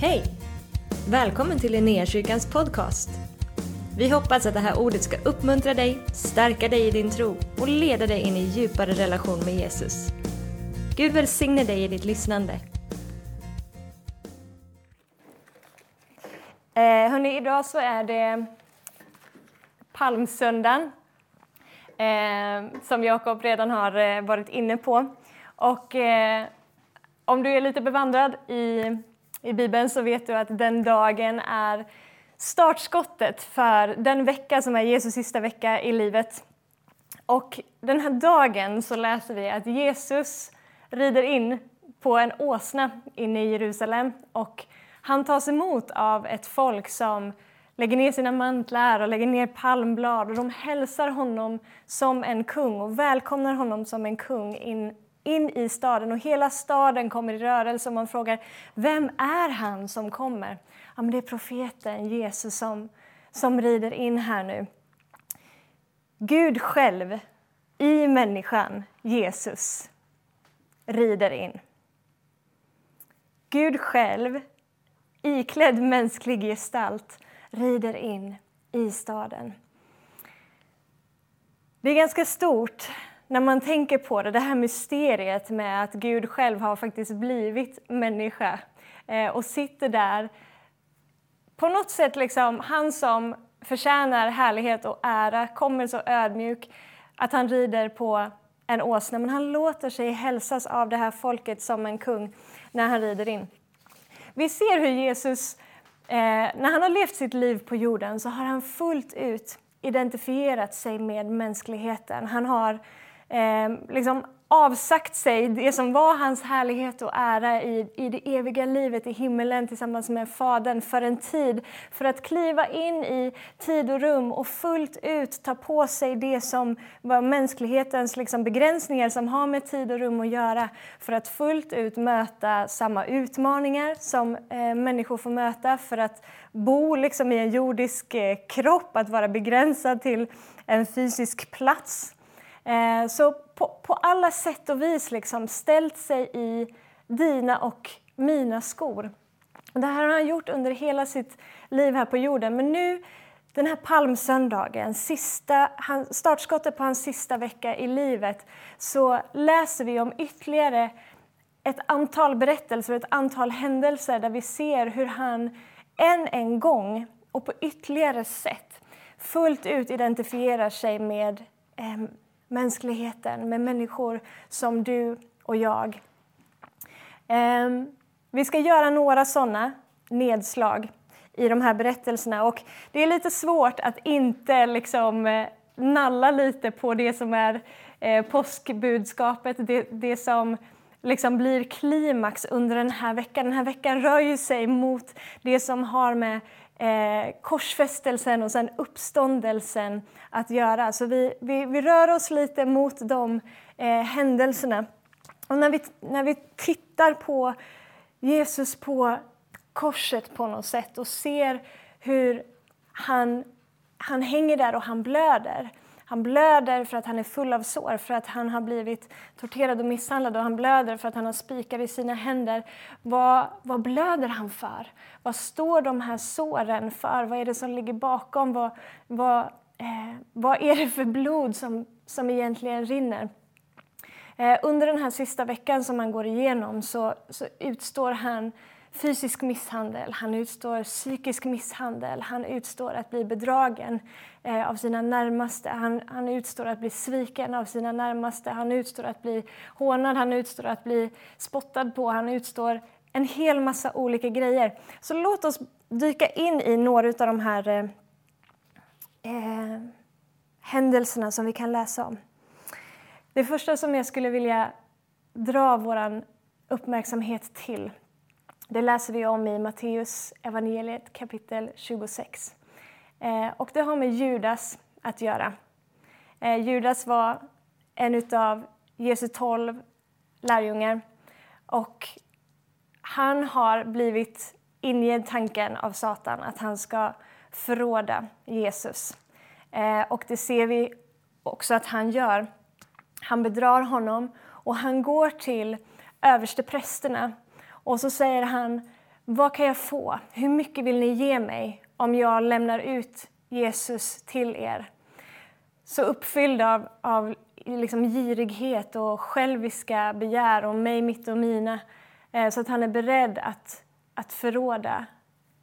Hej! Välkommen till Linnéakyrkans podcast. Vi hoppas att det här ordet ska uppmuntra dig, stärka dig i din tro och leda dig in i djupare relation med Jesus. Gud välsigne dig i ditt lyssnande. Eh, hörni, idag så är det palmsöndagen eh, som Jakob redan har eh, varit inne på. Och eh, om du är lite bevandrad i, i Bibeln så vet du att den dagen är startskottet för den vecka som är Jesus sista vecka i livet. Och den här dagen så läser vi att Jesus rider in på en åsna inne i Jerusalem och han tas emot av ett folk som lägger ner sina mantlar och lägger ner palmblad och de hälsar honom som en kung och välkomnar honom som en kung in, in i staden. Och hela staden kommer i rörelse och man frågar vem är han som kommer? Ja, men det är profeten Jesus som, som rider in här nu. Gud själv i människan, Jesus, rider in. Gud själv, iklädd mänsklig gestalt, rider in i staden. Det är ganska stort när man tänker på det, det här mysteriet med att Gud själv har faktiskt blivit människa eh, och sitter där. På något sätt, liksom, han som förtjänar härlighet och ära kommer så ödmjuk att han rider på en åsna, men han låter sig hälsas av det här folket som en kung när han rider in. Vi ser hur Jesus, eh, när han har levt sitt liv på jorden, så har han fullt ut identifierat sig med mänskligheten. Han har eh, liksom avsagt sig det som var hans härlighet och ära i, i det eviga livet i himmelen tillsammans med Fadern för en tid, för att kliva in i tid och rum och fullt ut ta på sig det som var mänsklighetens liksom begränsningar som har med tid och rum att göra, för att fullt ut möta samma utmaningar som eh, människor får möta, för att bo liksom i en jordisk eh, kropp, att vara begränsad till en fysisk plats. Eh, så på, på, alla sätt och vis liksom ställt sig i dina och mina skor. Det här har han gjort under hela sitt liv här på jorden. Men nu, den här palmsöndagen, sista, startskottet på hans sista vecka i livet, så läser vi om ytterligare ett antal berättelser, ett antal händelser där vi ser hur han än en gång och på ytterligare sätt fullt ut identifierar sig med eh, mänskligheten, med människor som du och jag. Ehm, vi ska göra några sådana nedslag i de här berättelserna och det är lite svårt att inte liksom eh, nalla lite på det som är eh, påskbudskapet, det, det som liksom blir klimax under den här veckan. Den här veckan rör ju sig mot det som har med eh, korsfästelsen och sen uppståndelsen att göra. Så vi, vi, vi rör oss lite mot de eh, händelserna. Och när vi, när vi tittar på Jesus på korset på något sätt och ser hur han, han hänger där och han blöder han blöder för att han är full av sår, för att han har blivit torterad och misshandlad och han blöder för att han har spikar i sina händer. Vad, vad blöder han för? Vad står de här såren för? Vad är det som ligger bakom? Vad, vad, eh, vad är det för blod som, som egentligen rinner? Eh, under den här sista veckan som han går igenom så, så utstår han fysisk misshandel, han utstår psykisk misshandel, han utstår att bli bedragen eh, av sina närmaste, han, han utstår att bli sviken av sina närmaste, han utstår att bli hånad, han utstår att bli spottad på, han utstår en hel massa olika grejer. Så låt oss dyka in i några av de här eh, eh, händelserna som vi kan läsa om. Det första som jag skulle vilja dra vår uppmärksamhet till det läser vi om i Matteus evangeliet kapitel 26. Eh, och det har med Judas att göra. Eh, Judas var en av Jesu tolv lärjungar och han har blivit ingedd tanken av Satan att han ska förråda Jesus. Eh, och det ser vi också att han gör. Han bedrar honom och han går till översteprästerna och så säger han, vad kan jag få? Hur mycket vill ni ge mig om jag lämnar ut Jesus till er? Så uppfylld av, av liksom girighet och själviska begär om mig, mitt och mina eh, så att han är beredd att, att förråda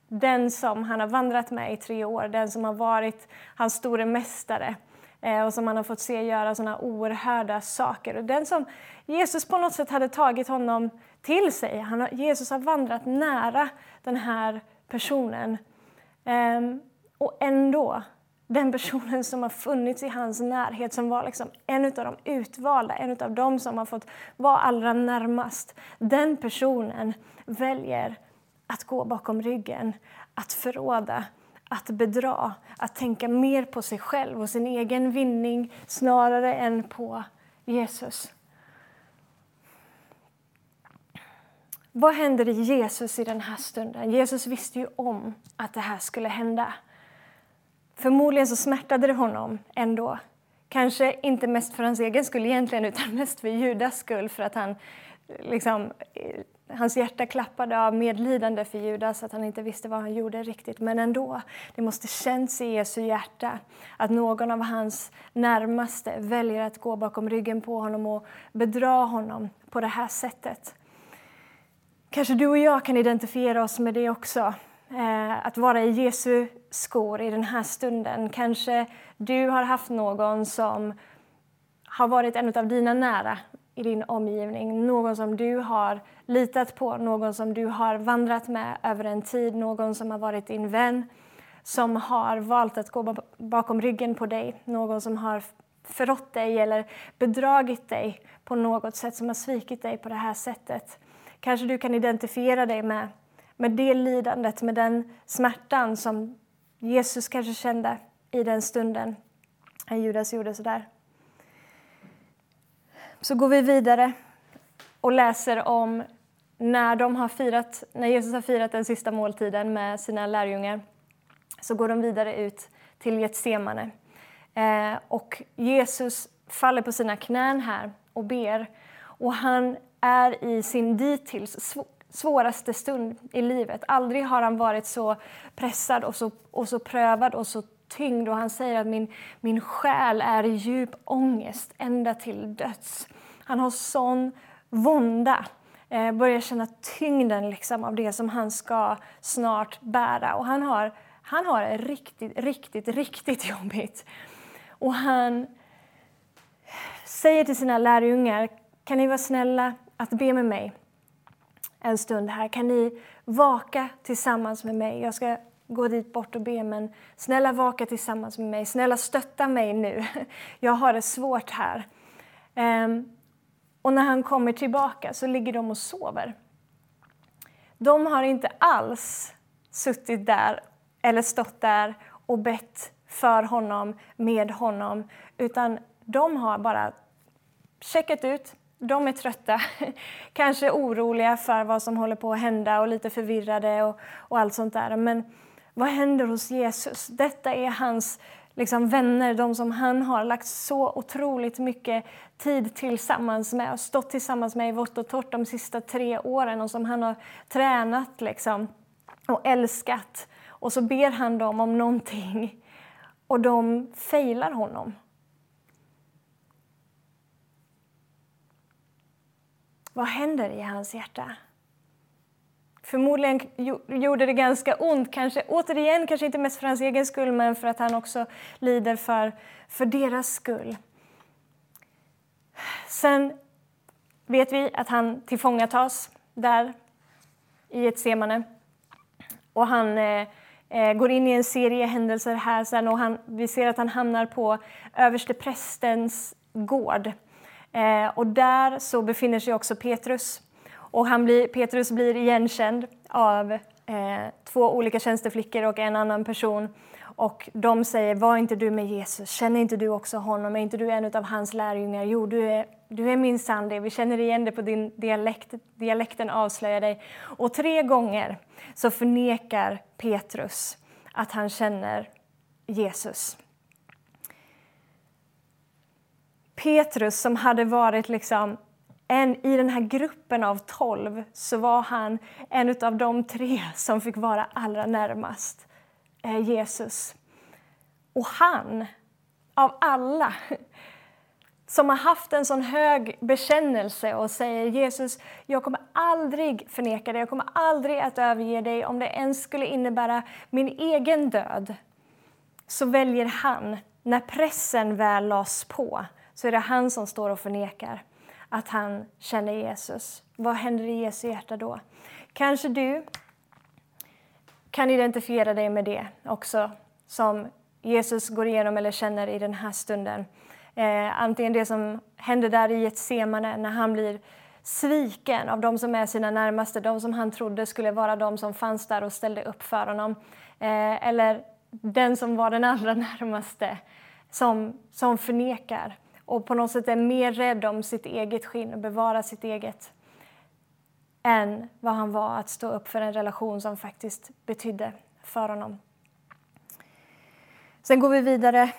den som han har vandrat med i tre år, den som har varit hans store mästare Eh, och som han har fått se göra sådana oerhörda saker. Och den som Jesus på något sätt hade tagit honom till sig. Han har, Jesus har vandrat nära den här personen. Ehm, och ändå, den personen som har funnits i hans närhet, som var liksom en av de utvalda, en av de som har fått vara allra närmast. Den personen väljer att gå bakom ryggen, att förråda, att bedra, att tänka mer på sig själv och sin egen vinning snarare än på Jesus. Vad händer i Jesus i den här stunden? Jesus visste ju om att det här skulle hända. Förmodligen så smärtade det honom ändå. Kanske inte mest för hans egen skull egentligen, utan mest för Judas skull, för att han liksom, hans hjärta klappade av medlidande för Judas, att han inte visste vad han gjorde riktigt. Men ändå, det måste känns i Jesu hjärta att någon av hans närmaste väljer att gå bakom ryggen på honom och bedra honom på det här sättet. Kanske du och jag kan identifiera oss med det också. Eh, att vara i Jesu skor i den här stunden. Kanske du har haft någon som har varit en av dina nära i din omgivning. Någon som du har litat på, någon som du har vandrat med över en tid, någon som har varit din vän, som har valt att gå bakom ryggen på dig, någon som har förrått dig eller bedragit dig på något sätt, som har svikit dig på det här sättet. Kanske du kan identifiera dig med, med det lidandet, med den smärtan som Jesus kanske kände i den stunden när Judas gjorde sådär. Så går vi vidare och läser om när, de har firat, när Jesus har firat den sista måltiden med sina lärjungar så går de vidare ut till Getsemane. Eh, och Jesus faller på sina knän här och ber. Och han är i sin dittills svåraste stund i livet. Aldrig har han varit så pressad och så, och så prövad och så tyngd. Och han säger att min, min själ är i djup ångest ända till döds. Han har sån vånda. Eh, börjar känna tyngden liksom av det som han ska snart bära. Och han har, han har det riktigt, riktigt, riktigt jobbigt. Och han säger till sina lärjungar, kan ni vara snälla att be med mig en stund här? Kan ni vaka tillsammans med mig? Jag ska gå dit bort och be, men snälla vaka tillsammans med mig. Snälla stötta mig nu. Jag har det svårt här. Um, och när han kommer tillbaka så ligger de och sover. De har inte alls suttit där eller stått där och bett för honom, med honom, utan de har bara checkat ut, de är trötta, kanske oroliga för vad som håller på att hända och lite förvirrade och, och allt sånt där. Men vad händer hos Jesus? Detta är hans liksom, vänner, de som han har lagt så otroligt mycket tid tillsammans med och stått tillsammans med i vått och torrt de sista tre åren och som han har tränat liksom, och älskat. Och så ber han dem om någonting och de failar honom. Vad händer i hans hjärta? Förmodligen gjorde det ganska ont, kanske, återigen kanske inte mest för hans egen skull men för att han också lider för, för deras skull. Sen vet vi att han tillfångatas där i ett semane. Och han eh, eh går in i en serie händelser här sen och han, vi ser att han hamnar på översteprästens gård. Eh, och där så befinner sig också Petrus. Och han blir, Petrus blir igenkänd av eh, två olika tjänsteflickor och en annan person. Och de säger, var inte du med Jesus? Känner inte du också honom? Är inte du en av hans lärjungar? Jo, du är, du är minsann det. Vi känner igen det på din dialekt. Dialekten avslöjar dig. Och tre gånger så förnekar Petrus att han känner Jesus. Petrus som hade varit liksom en, i den här gruppen av tolv så var han en av de tre som fick vara allra närmast eh, Jesus. Och han, av alla, som har haft en sån hög bekännelse och säger Jesus, jag kommer aldrig förneka dig, jag kommer aldrig att överge dig om det ens skulle innebära min egen död. Så väljer han, när pressen väl lades på, så är det han som står och förnekar att han känner Jesus. Vad händer i Jesu hjärta då? Kanske du kan identifiera dig med det också, som Jesus går igenom eller känner i den här stunden. Eh, antingen det som hände där i Getsemane, när han blir sviken av de som är sina närmaste, de som han trodde skulle vara de som fanns där och ställde upp för honom. Eh, eller den som var den allra närmaste som, som förnekar och på något sätt är mer rädd om sitt eget skinn och bevara sitt eget än vad han var att stå upp för en relation som faktiskt betydde för honom. Sen går vi vidare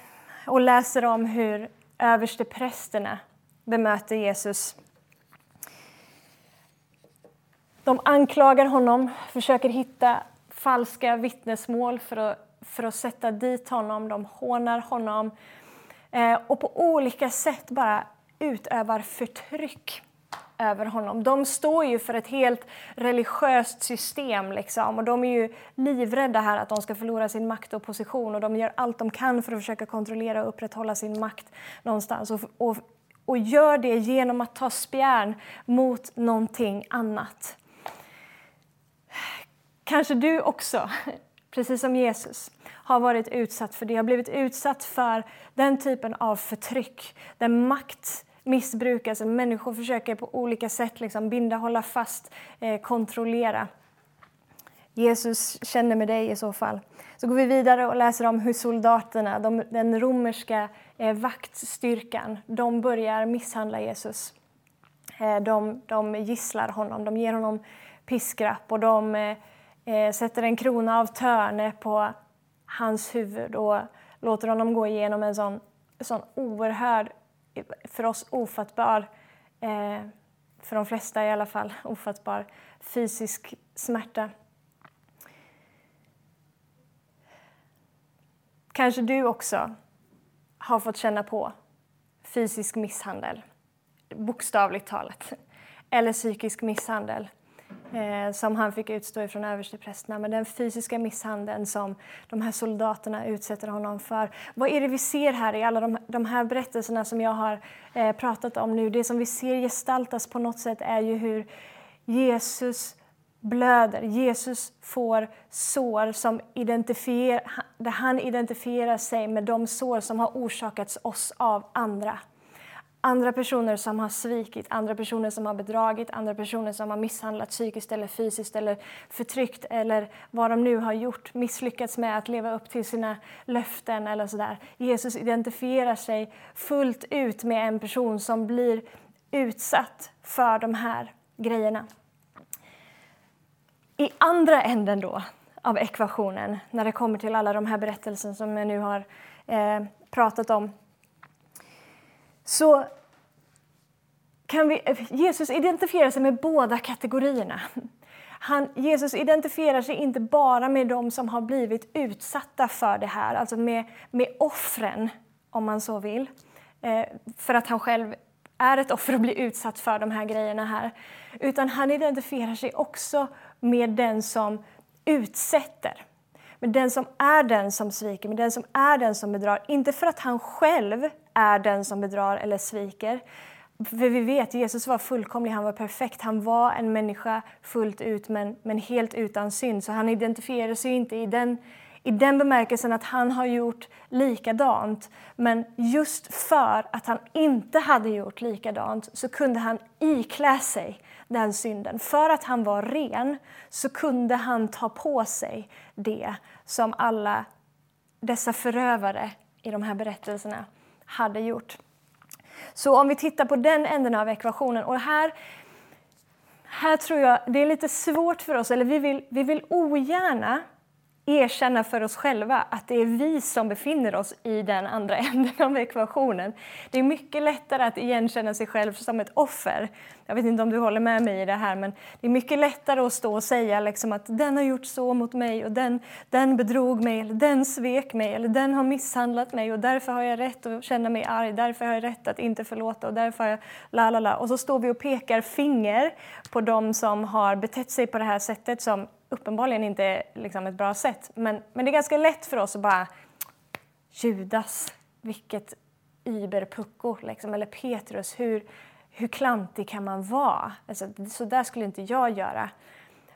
och läser om hur översteprästerna bemöter Jesus. De anklagar honom, försöker hitta falska vittnesmål för att, för att sätta dit honom. De hånar honom Eh, och på olika sätt bara utövar förtryck över honom. De står ju för ett helt religiöst system liksom, och de är ju livrädda här att de ska förlora sin makt och position och de gör allt de kan för att försöka kontrollera och upprätthålla sin makt någonstans och, och, och gör det genom att ta spjärn mot någonting annat. Kanske du också, precis som Jesus, har varit utsatt för det, har blivit utsatt för den typen av förtryck där makt missbrukas. Människor försöker på olika sätt liksom binda, hålla fast, eh, kontrollera. Jesus känner med dig i så fall. Så går vi vidare och läser om hur soldaterna, de, den romerska eh, vaktstyrkan, de börjar misshandla Jesus. Eh, de, de gisslar honom, de ger honom piskrapp och de eh, eh, sätter en krona av törne på hans huvud och låter honom gå igenom en sån, sån oerhörd för oss ofattbar, eh, för de flesta i alla fall, ofattbar fysisk smärta. Kanske du också har fått känna på fysisk misshandel, bokstavligt talat, eller psykisk misshandel eh, som han fick utstå ifrån översteprästerna, men den fysiska misshandeln som de här soldaterna utsätter honom för. Vad är det vi ser här i alla de, de här berättelserna som jag har eh, pratat om nu? Det som vi ser gestaltas på något sätt är ju hur Jesus blöder. Jesus får sår som identifier, där han identifierar sig med de sår som har orsakats oss av andra andra personer som har svikit, andra personer som har bedragit, andra personer som har misshandlat psykiskt eller fysiskt eller förtryckt eller vad de nu har gjort, misslyckats med att leva upp till sina löften eller sådär. Jesus identifierar sig fullt ut med en person som blir utsatt för de här grejerna. I andra änden då av ekvationen, när det kommer till alla de här berättelserna som jag nu har eh, pratat om, så kan vi, Jesus identifierar sig med båda kategorierna. Han, Jesus identifierar sig inte bara med de som har blivit utsatta för det här, alltså med, med offren, om man så vill. Eh, för att han själv är ett offer och blir utsatt för de här grejerna här. Utan han identifierar sig också med den som utsätter. Med den som är den som sviker, med den som är den som bedrar. Inte för att han själv är den som bedrar eller sviker. För vi vet, Jesus var fullkomlig, han var perfekt. Han var en människa fullt ut, men, men helt utan synd. Så han identifierar sig inte i den, i den bemärkelsen att han har gjort likadant. Men just för att han inte hade gjort likadant så kunde han iklä sig den synden. För att han var ren så kunde han ta på sig det som alla dessa förövare i de här berättelserna hade gjort. Så om vi tittar på den änden av ekvationen, och här, här tror jag det är lite svårt för oss, eller vi vill, vi vill ogärna erkänna för oss själva att det är vi som befinner oss i den andra änden av ekvationen. Det är mycket lättare att igenkänna sig själv som ett offer. Jag vet inte om du håller med mig i det här, men det är mycket lättare att stå och säga liksom att den har gjort så mot mig och den, den bedrog mig, eller den svek mig, eller den har misshandlat mig och därför har jag rätt att känna mig arg, därför har jag rätt att inte förlåta och därför har jag la la la. Och så står vi och pekar finger på de som har betett sig på det här sättet som uppenbarligen inte är liksom ett bra sätt. Men, men det är ganska lätt för oss att bara Judas, vilket überpucko, liksom. eller Petrus, hur, hur klantig kan man vara? Alltså, så där skulle inte jag göra.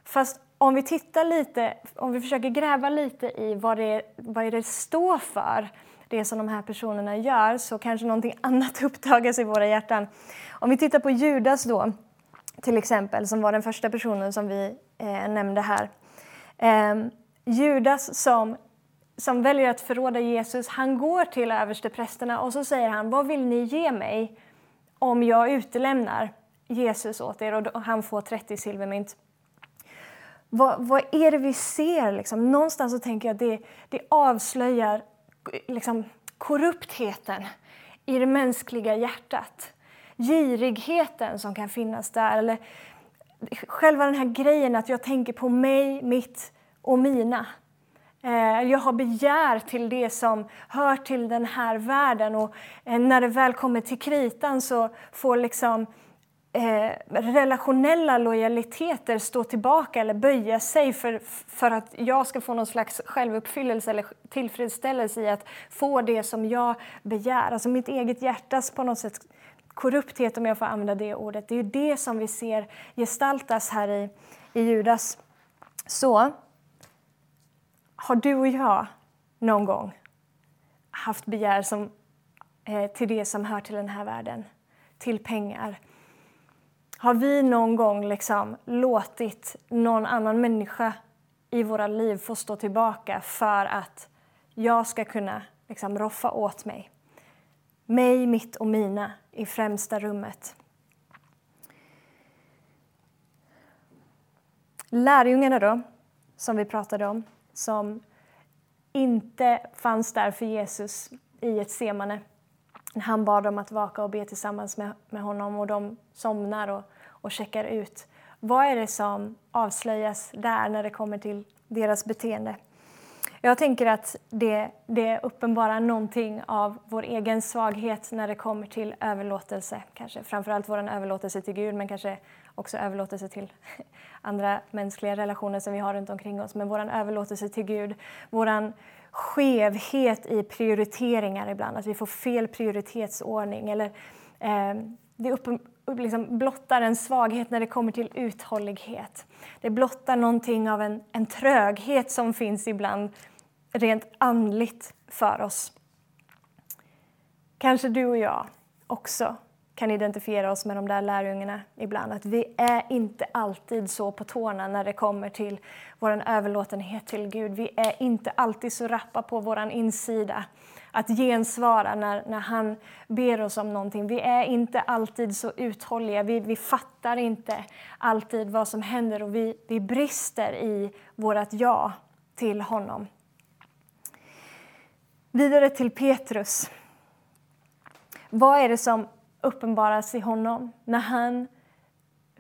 Fast om vi tittar lite, om vi försöker gräva lite i vad det, vad det står för, det som de här personerna gör, så kanske någonting annat uppdagas i våra hjärtan. Om vi tittar på Judas då, till exempel, som var den första personen som vi eh, nämnde här. Eh, Judas som, som väljer att förråda Jesus, han går till översteprästerna och så säger han, vad vill ni ge mig om jag utelämnar Jesus åt er? Och han får 30 silvermynt. Vad, vad är det vi ser? Liksom? Någonstans så tänker jag att det, det avslöjar liksom, korruptheten i det mänskliga hjärtat girigheten som kan finnas där. Eller själva den här grejen att jag tänker på mig, mitt och mina. Eh, jag har begär till det som hör till den här världen och eh, när det väl kommer till kritan så får liksom eh, relationella lojaliteter stå tillbaka eller böja sig för, för att jag ska få någon slags självuppfyllelse eller tillfredsställelse i att få det som jag begär. Alltså mitt eget hjärtas på något sätt korrupthet, om jag får använda det ordet. Det är det som vi ser gestaltas här i, i Judas. Så har du och jag någon gång haft begär som, eh, till det som hör till den här världen, till pengar? Har vi någon gång liksom låtit någon annan människa i våra liv få stå tillbaka för att jag ska kunna liksom roffa åt mig? Mig, mitt och mina i främsta rummet. Lärjungarna då, som vi pratade om, som inte fanns där för Jesus i ett semane. Han bad dem att vaka och be tillsammans med, med honom och de somnar och, och checkar ut. Vad är det som avslöjas där när det kommer till deras beteende? Jag tänker att det, det uppenbarar någonting av vår egen svaghet när det kommer till överlåtelse. Kanske framförallt vår överlåtelse till Gud, men kanske också överlåtelse till andra mänskliga relationer som vi har runt omkring oss. Men vår överlåtelse till Gud, vår skevhet i prioriteringar ibland, att vi får fel prioritetsordning. Eller, eh, det uppen, liksom blottar en svaghet när det kommer till uthållighet. Det blottar någonting av en, en tröghet som finns ibland rent andligt för oss. Kanske du och jag också kan identifiera oss med de där lärjungarna ibland. Att vi är inte alltid så på tårna när det kommer till vår överlåtenhet till Gud. Vi är inte alltid så rappa på vår insida att gensvara när, när han ber oss om någonting. Vi är inte alltid så uthålliga, vi, vi fattar inte alltid vad som händer och vi, vi brister i vårt ja till honom. Vidare till Petrus. Vad är det som uppenbaras i honom när han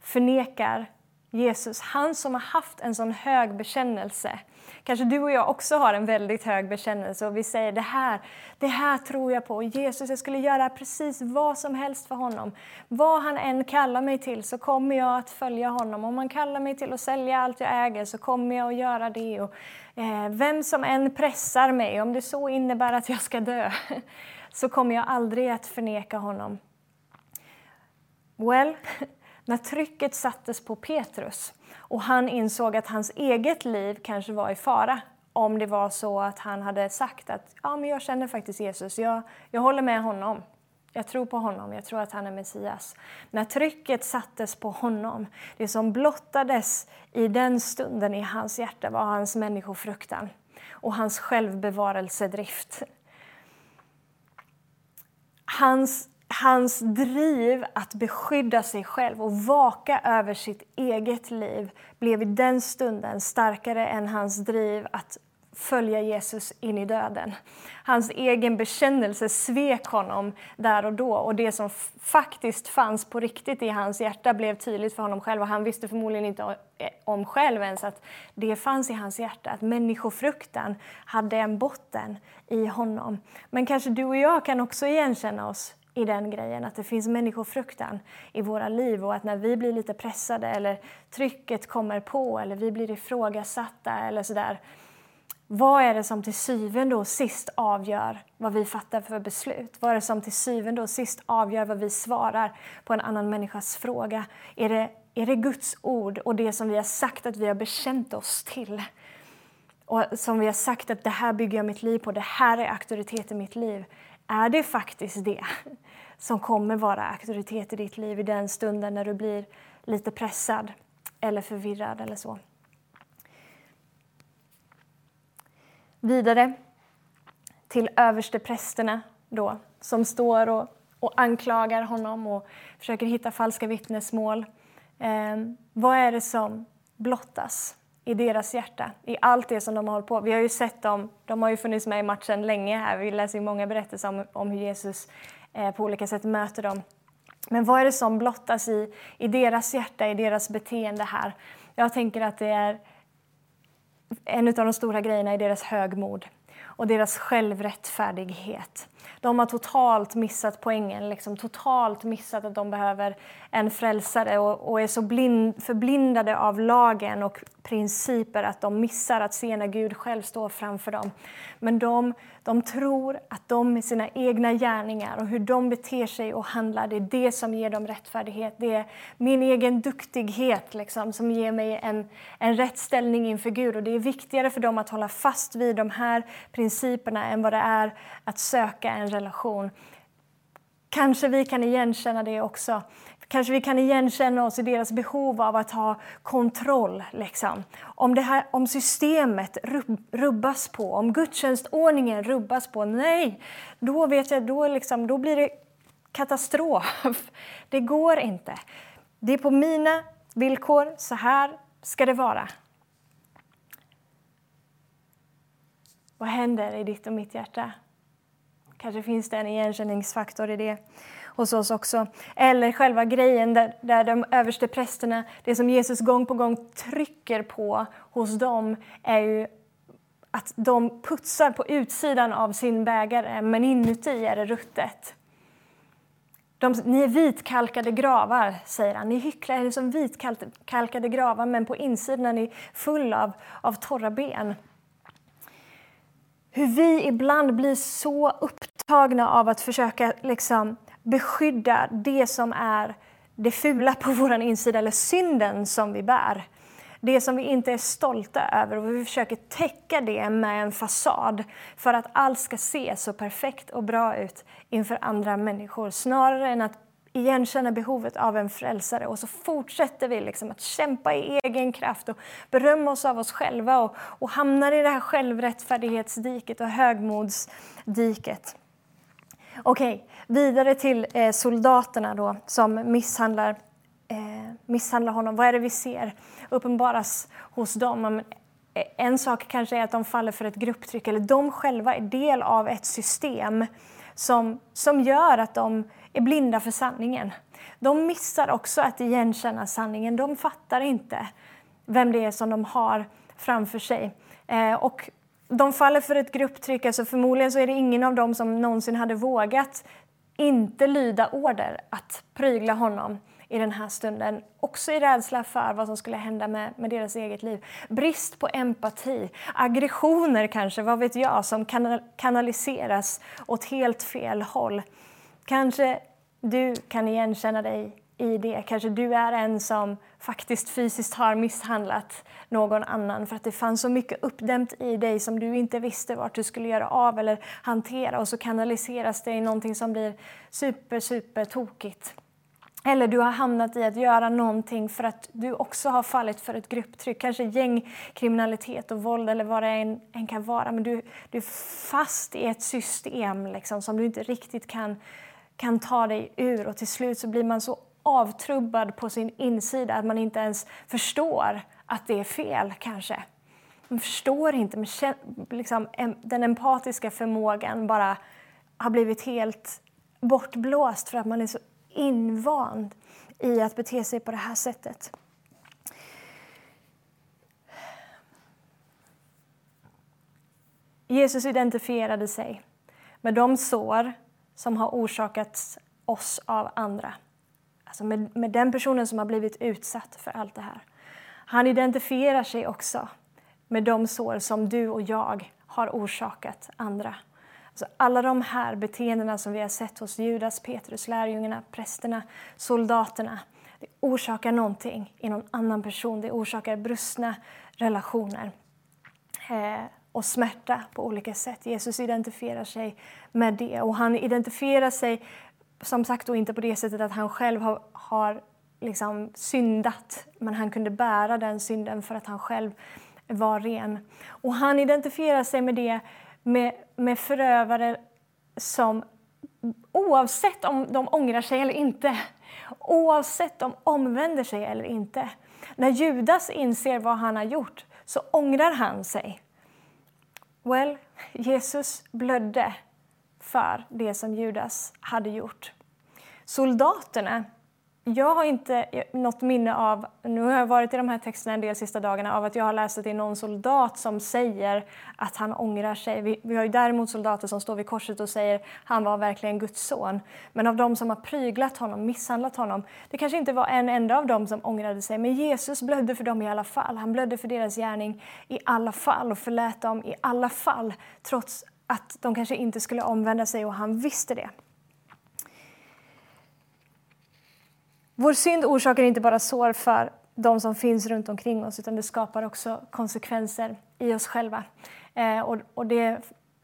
förnekar Jesus? Han som har haft en sån hög bekännelse Kanske du och jag också har en väldigt hög bekännelse och vi säger det här, det här tror jag på. Jesus, jag skulle göra precis vad som helst för honom. Vad han än kallar mig till så kommer jag att följa honom. Om han kallar mig till att sälja allt jag äger så kommer jag att göra det. Och, eh, vem som än pressar mig, om det så innebär att jag ska dö, så kommer jag aldrig att förneka honom. Well, när trycket sattes på Petrus och han insåg att hans eget liv kanske var i fara om det var så att han hade sagt att ja, men jag känner faktiskt Jesus, jag, jag håller med honom. Jag tror på honom, jag tror att han är Messias. När trycket sattes på honom, det som blottades i den stunden i hans hjärta var hans människofruktan och hans självbevarelsedrift. Hans hans driv att beskydda sig själv och vaka över sitt eget liv blev i den stunden starkare än hans driv att följa Jesus in i döden. Hans egen bekännelse svek honom där och då och det som faktiskt fanns på riktigt i hans hjärta blev tydligt för honom själv och han visste förmodligen inte eh, om själv ens att det fanns i hans hjärta, att människofruktan hade en botten i honom. Men kanske du och jag kan också igenkänna oss i den grejen, att det finns människofruktan i våra liv och att när vi blir lite pressade eller trycket kommer på eller vi blir ifrågasatta eller sådär, vad är det som till syvende och sist avgör vad vi fattar för beslut? Vad är det som till syvende och sist avgör vad vi svarar på en annan människas fråga? Är det, är det Guds ord och det som vi har sagt att vi har bekänt oss till? Och som vi har sagt att det här bygger jag mitt liv på, det här är auktoritet i mitt liv. Är det faktiskt det som kommer vara auktoritet i ditt liv i den stunden när du blir lite pressad eller förvirrad eller så? vidare till översteprästerna då, som står och, och anklagar honom och försöker hitta falska vittnesmål. Eh, vad är det som blottas i deras hjärta, i allt det som de har hållit på Vi har ju sett dem, de har ju funnits med i matchen länge här. Vi läser ju många berättelser om, om hur Jesus eh, på olika sätt möter dem. Men vad är det som blottas i, i deras hjärta, i deras beteende här? Jag tänker att det är en av de stora grejerna i deras högmod och deras självrättfärdighet. De har totalt missat poängen, liksom totalt missat att de behöver en frälsare och, och är så blind, förblindade av lagen och principer att de missar att se när Gud själv står framför dem. Men de, de tror att de med sina egna gärningar och hur de beter sig och handlar, det är det som ger dem rättfärdighet. Det är min egen duktighet liksom, som ger mig en, en rättställning inför Gud. Och det är viktigare för dem att hålla fast vid de här principerna än vad det är att söka en relation. Kanske vi kan igenkänna det också. Kanske vi kan igenkänna oss i deras behov av att ha kontroll. Liksom. Om, det här, om systemet rubbas på, om gudstjänstordningen rubbas på, nej, då, vet jag, då, liksom, då blir det katastrof. Det går inte. Det är på mina villkor, så här ska det vara. Vad händer i ditt och mitt hjärta? Kanske finns det en igenkänningsfaktor i det hos oss också. Eller själva grejen där, där de överste prästerna, det som Jesus gång på gång trycker på hos dem är ju att de putsar på utsidan av sin bägare, men inuti är det ruttet. De, ni är vitkalkade gravar, säger han. Ni hycklar er som vitkalkade gravar, men på insidan är ni full av, av torra ben. Hur vi ibland blir så upptagna av att försöka liksom, beskydda det som är det fula på vår insida, eller synden som vi bär. Det som vi inte är stolta över och vi försöker täcka det med en fasad för att allt ska se så perfekt och bra ut inför andra människor. Snarare än att igenkänna behovet av en frälsare och så fortsätter vi liksom att kämpa i egen kraft och berömma oss av oss själva och, och hamnar i det här självrättfärdighetsdiket och högmodsdiket. Okej, okay, vidare till eh, soldaterna då som misshandlar, eh, misshandlar honom. Vad är det vi ser uppenbaras hos dem? Eh, en sak kanske är att de faller för ett grupptryck eller de själva är del av ett system som, som gör att de är blinda för sanningen. De missar också att igenkänna sanningen. De fattar inte vem det är som de har framför sig. Eh, och de faller för ett grupptryck, alltså förmodligen så är det ingen av dem som någonsin hade vågat inte lyda order att prygla honom i den här stunden. Också i rädsla för vad som skulle hända med, med deras eget liv. Brist på empati, aggressioner kanske, vad vet jag, som kanaliseras åt helt fel håll. Kanske du kan igenkänna dig i det. Kanske du är en som faktiskt fysiskt har misshandlat någon annan för att det fanns så mycket uppdämt i dig som du inte visste vart du skulle göra av eller hantera och så kanaliseras det i någonting som blir super, super tokigt. Eller du har hamnat i att göra någonting för att du också har fallit för ett grupptryck, kanske gängkriminalitet och våld eller vad det än, än kan vara. Men du, du är fast i ett system liksom, som du inte riktigt kan, kan ta dig ur och till slut så blir man så avtrubbad på sin insida att man inte ens förstår att det är fel kanske. man förstår inte, men liksom, den empatiska förmågan bara har blivit helt bortblåst för att man är så invand i att bete sig på det här sättet. Jesus identifierade sig med de sår som har orsakats oss av andra. Alltså med, med den personen som har blivit utsatt för allt det här. Han identifierar sig också med de sår som du och jag har orsakat andra. Alltså alla de här beteendena som vi har sett hos Judas, Petrus, lärjungarna, prästerna, soldaterna. Det orsakar någonting i någon annan person. Det orsakar brustna relationer eh, och smärta på olika sätt. Jesus identifierar sig med det och han identifierar sig som sagt då inte på det sättet att han själv har, har liksom syndat, men han kunde bära den synden för att han själv var ren. Och han identifierar sig med det med, med förövare som oavsett om de ångrar sig eller inte, oavsett om de omvänder sig eller inte. När Judas inser vad han har gjort så ångrar han sig. Well, Jesus blödde för det som Judas hade gjort. Soldaterna jag har inte något minne av, nu har jag varit i de här texterna en del sista dagarna, av att jag har läst att det är någon soldat som säger att han ångrar sig. Vi, vi har ju däremot soldater som står vid korset och säger han var verkligen Guds son. Men av de som har pryglat honom, misshandlat honom, det kanske inte var en enda av dem som ångrade sig, men Jesus blödde för dem i alla fall. Han blödde för deras gärning i alla fall och förlät dem i alla fall, trots att de kanske inte skulle omvända sig och han visste det. Vår synd orsakar inte bara sår för de som finns runt omkring oss utan det skapar också konsekvenser i oss själva. Eh, och, och, det är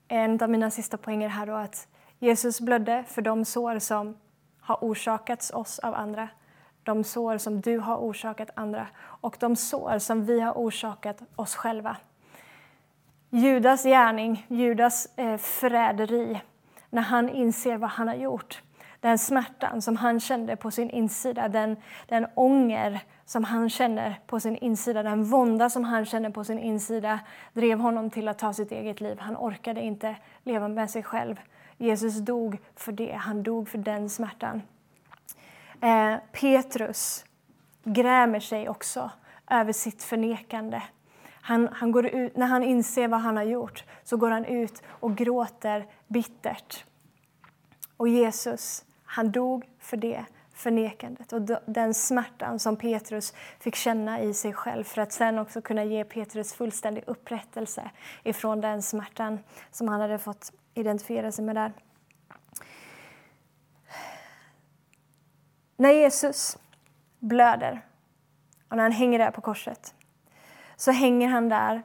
en av mina sista poänger här då att Jesus blödde för de sår som har orsakats oss av andra. De sår som du har orsakat andra och de sår som vi har orsakat oss själva. Judas gärning, Judas eh, förräderi, när han inser vad han har gjort den smärtan som han kände på sin insida, den, den ånger som han känner på sin insida, den vånda som han känner på sin insida drev honom till att ta sitt eget liv. Han orkade inte leva med sig själv. Jesus dog för det, han dog för den smärtan. Eh, Petrus grämer sig också över sitt förnekande. Han, han går ut, när han inser vad han har gjort så går han ut och gråter bittert. Och Jesus han dog för det förnekandet och den smärtan som Petrus fick känna i sig själv för att sen också kunna ge Petrus fullständig upprättelse ifrån den smärtan som han hade fått identifiera sig med där. När Jesus blöder och när han hänger där på korset så hänger han där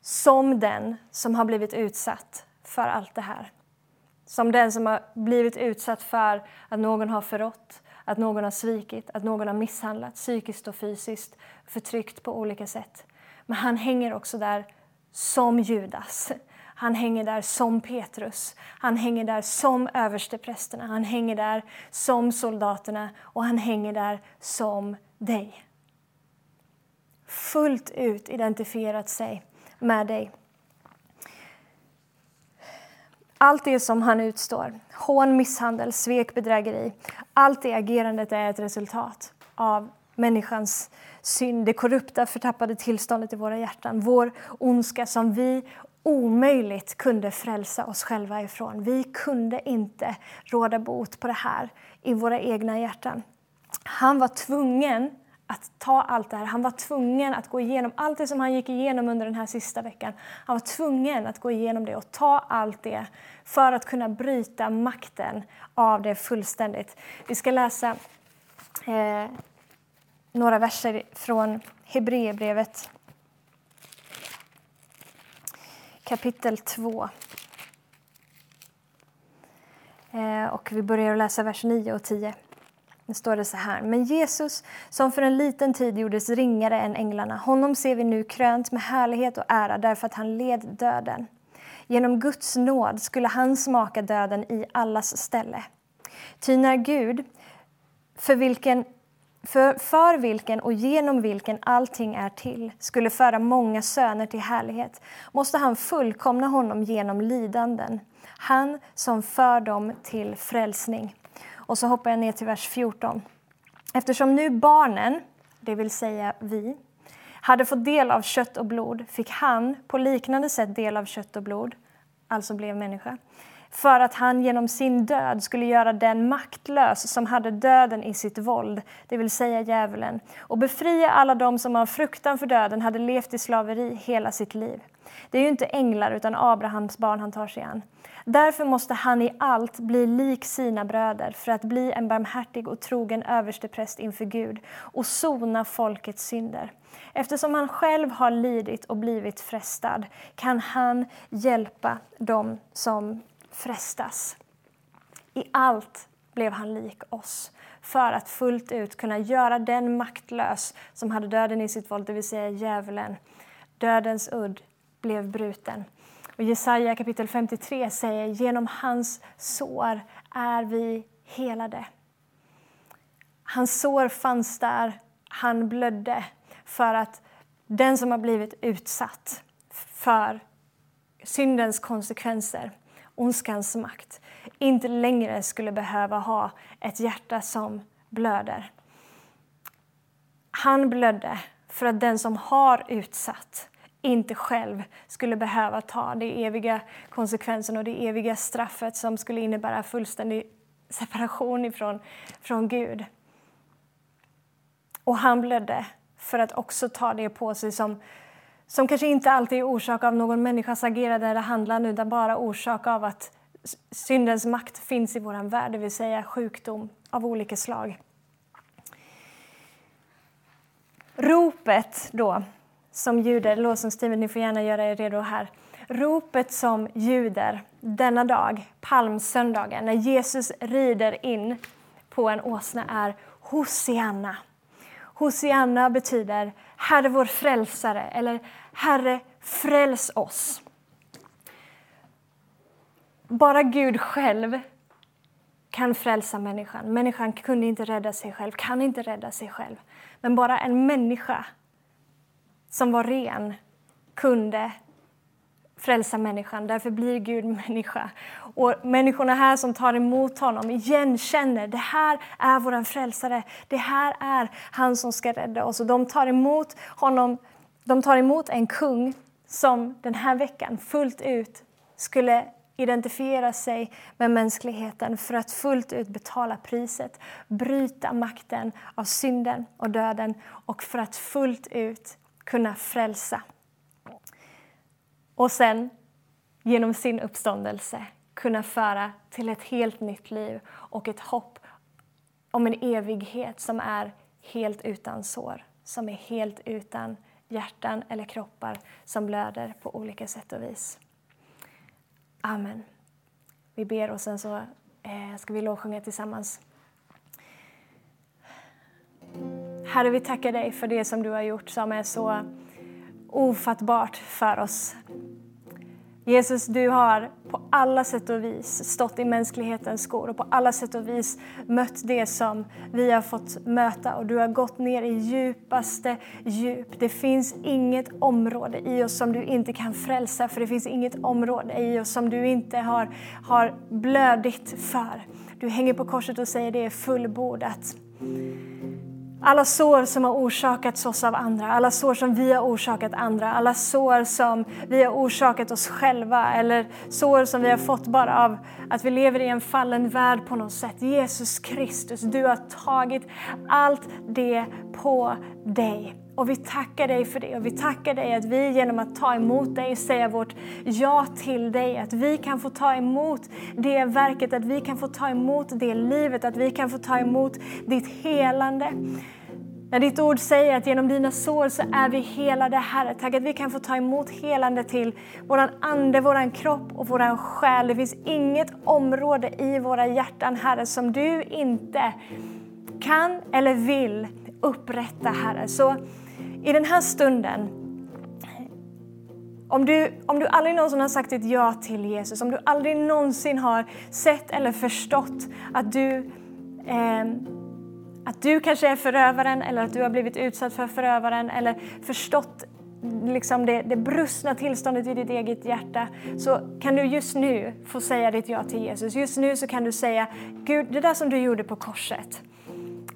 som den som har blivit utsatt för allt det här. Som den som har blivit utsatt för att någon har förrått, att någon har svikit, att någon har misshandlat psykiskt och fysiskt, förtryckt på olika sätt. Men han hänger också där som Judas. Han hänger där som Petrus. Han hänger där som översteprästerna. Han hänger där som soldaterna och han hänger där som dig. Fullt ut identifierat sig med dig. Allt det som han utstår, hån, misshandel, svek, bedrägeri, allt det agerandet är ett resultat av människans synd, det korrupta, förtappade tillståndet i våra hjärtan, vår ondska som vi omöjligt kunde frälsa oss själva ifrån. Vi kunde inte råda bot på det här i våra egna hjärtan. Han var tvungen att ta allt det här. Han var tvungen att gå igenom allt det som han gick igenom under den här sista veckan. Han var tvungen att gå igenom det och ta allt det för att kunna bryta makten av det fullständigt. Vi ska läsa eh, några verser från Hebreerbrevet kapitel 2. Eh, och vi börjar läsa vers 9 och 10. Nu står det så här. Men Jesus, som för en liten tid gjordes ringare än änglarna, honom ser vi nu krönt med härlighet och ära därför att han led döden. Genom Guds nåd skulle han smaka döden i allas ställe. Ty när Gud, för vilken för, för vilken och genom vilken allting är till skulle föra många söner till härlighet måste han fullkomna honom genom lidanden, han som för dem till frälsning. Och så hoppar jag ner till vers 14. Eftersom nu barnen, det vill säga vi, hade fått del av kött och blod fick han på liknande sätt del av kött och blod, alltså blev människa för att han genom sin död skulle göra den maktlös som hade döden i sitt våld, det vill säga djävulen, och befria alla dem som av fruktan för döden hade levt i slaveri hela sitt liv. Det är ju inte änglar utan Abrahams barn han tar sig an. Därför måste han i allt bli lik sina bröder för att bli en barmhärtig och trogen överstepräst inför Gud och sona folkets synder. Eftersom han själv har lidit och blivit frestad kan han hjälpa dem som frestas. I allt blev han lik oss för att fullt ut kunna göra den maktlös som hade döden i sitt våld, det vill säga djävulen. Dödens udd blev bruten. Och Jesaja kapitel 53 säger genom hans sår är vi helade. Hans sår fanns där, han blödde för att den som har blivit utsatt för syndens konsekvenser ondskans makt inte längre skulle behöva ha ett hjärta som blöder. Han blödde för att den som har utsatt inte själv skulle behöva ta de eviga konsekvenserna och det eviga straffet som skulle innebära fullständig separation ifrån, från Gud. Och han blödde för att också ta det på sig som som kanske inte alltid är orsak av någon människas agerande eller handlande utan bara orsak av att syndens makt finns i vår värld, det vill säga sjukdom av olika slag. Ropet då, som ljuder, lovsångsteamet, ni får gärna göra er redo här. Ropet som ljuder denna dag, palmsöndagen, när Jesus rider in på en åsna är Hosianna. Hosianna betyder Herre vår frälsare eller Herre fräls oss. Bara Gud själv kan frälsa människan. Människan kunde inte rädda sig själv, kan inte rädda sig själv. Men bara en människa som var ren kunde frälsa människan. Därför blir Gud människa. Och människorna här som tar emot honom igenkänner det här är vår frälsare. Det här är han som ska rädda oss. Och de tar emot honom. De tar emot en kung som den här veckan fullt ut skulle identifiera sig med mänskligheten för att fullt ut betala priset, bryta makten av synden och döden och för att fullt ut kunna frälsa och sen genom sin uppståndelse kunna föra till ett helt nytt liv och ett hopp om en evighet som är helt utan sår, som är helt utan hjärtan eller kroppar som blöder på olika sätt och vis. Amen. Vi ber och sen så eh, ska vi lovsjunga tillsammans. Herre, vi tackar dig för det som du har gjort som är så ofattbart för oss. Jesus, du har på alla sätt och vis stått i mänsklighetens skor och på alla sätt och vis mött det som vi har fått möta och du har gått ner i djupaste djup. Det finns inget område i oss som du inte kan frälsa för det finns inget område i oss som du inte har, har blödit för. Du hänger på korset och säger det är fullbordat. Alla sår som har orsakats oss av andra, alla sår som vi har orsakat andra, alla sår som vi har orsakat oss själva eller sår som vi har fått bara av att vi lever i en fallen värld på något sätt. Jesus Kristus, du har tagit allt det på dig. Och vi tackar dig för det och vi tackar dig att vi genom att ta emot dig säga vårt ja till dig, att vi kan få ta emot det verket, att vi kan få ta emot det livet, att vi kan få ta emot ditt helande. När ditt ord säger att genom dina sår så är vi helade, Herre. Tack att vi kan få ta emot helande till våran ande, våran kropp och våran själ. Det finns inget område i våra hjärtan, Herre, som du inte kan eller vill upprätta, Herre. Så i den här stunden, om du, om du aldrig någonsin har sagt ett ja till Jesus, om du aldrig någonsin har sett eller förstått att du eh, att du kanske är förövaren eller att du har blivit utsatt för förövaren eller förstått liksom det, det brustna tillståndet i ditt eget hjärta så kan du just nu få säga ditt ja till Jesus. Just nu så kan du säga Gud, det där som du gjorde på korset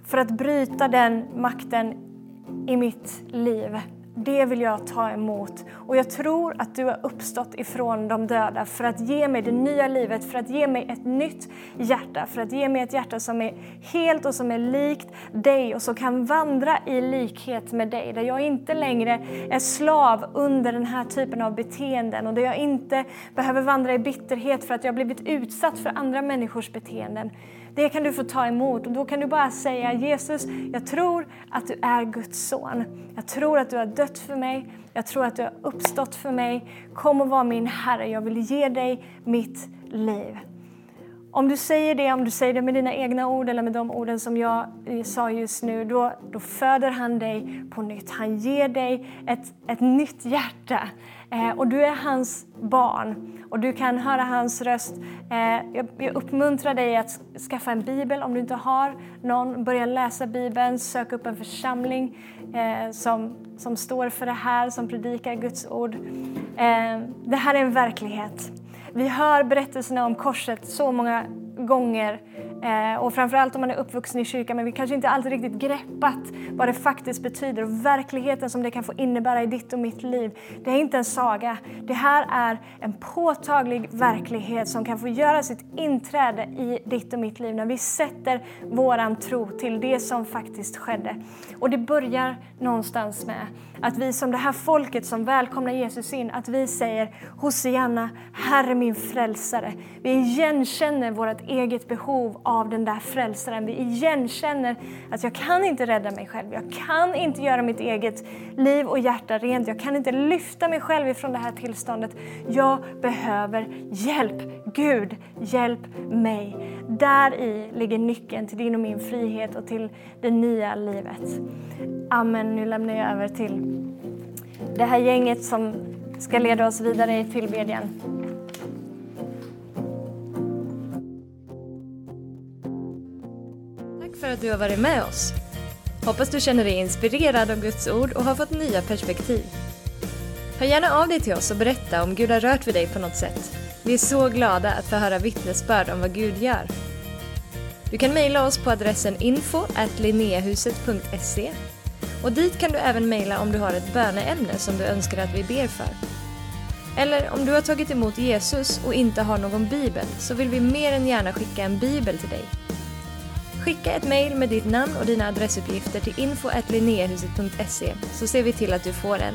för att bryta den makten i mitt liv det vill jag ta emot. Och jag tror att du har uppstått ifrån de döda för att ge mig det nya livet, för att ge mig ett nytt hjärta, för att ge mig ett hjärta som är helt och som är likt dig och som kan vandra i likhet med dig. Där jag inte längre är slav under den här typen av beteenden och där jag inte behöver vandra i bitterhet för att jag blivit utsatt för andra människors beteenden. Det kan du få ta emot och då kan du bara säga Jesus, jag tror att du är Guds son. Jag tror att du har dött för mig. Jag tror att du har uppstått för mig. Kom och var min Herre. Jag vill ge dig mitt liv. Om du säger det, om du säger det med dina egna ord eller med de orden som jag eh, sa just nu, då, då föder han dig på nytt. Han ger dig ett, ett nytt hjärta Eh, och du är hans barn och du kan höra hans röst. Eh, jag, uppmuntrar dig att skaffa en bibel om du inte har någon. Börja läsa bibeln, sök upp en församling eh, som, som står för det här, som predikar Guds ord. Det här är en verklighet. Vi hör berättelserna om korset så många gånger Eh, och framförallt om man är uppvuxen i kyrkan men vi kanske inte alltid riktigt greppat vad det faktiskt betyder och verkligheten som det kan få innebära i ditt och mitt liv. Det är inte en saga. Det här är en påtaglig verklighet som kan få göra sitt inträde i ditt och mitt liv när vi sätter våran tro till det som faktiskt skedde. Och det börjar någonstans med att vi som det här folket som välkomnar Jesus in, att vi säger Hosianna, Herre min frälsare. Vi igenkänner vårt eget behov av den där frälsaren. Vi igenkänner att jag kan inte rädda mig själv. Jag kan inte göra mitt eget liv och hjärta rent. Jag kan inte lyfta mig själv ifrån det här tillståndet. Jag behöver hjälp. Gud, hjälp mig. Där i ligger nyckeln till din och min frihet och till det nya livet. Amen. Nu lämnar jag över till det här gänget som ska leda oss vidare i tillbedjan. Tack för att du har varit med oss. Hoppas du känner dig inspirerad av Guds ord och har fått nya perspektiv. Hör gärna av dig till oss och berätta om Gud har rört vid dig på något sätt. Vi är så glada att få höra vittnesbörd om vad Gud gör. Du kan mejla oss på adressen info och dit kan du även mejla om du har ett böneämne som du önskar att vi ber för. Eller om du har tagit emot Jesus och inte har någon bibel så vill vi mer än gärna skicka en bibel till dig. Skicka ett mejl med ditt namn och dina adressuppgifter till info så ser vi till att du får en.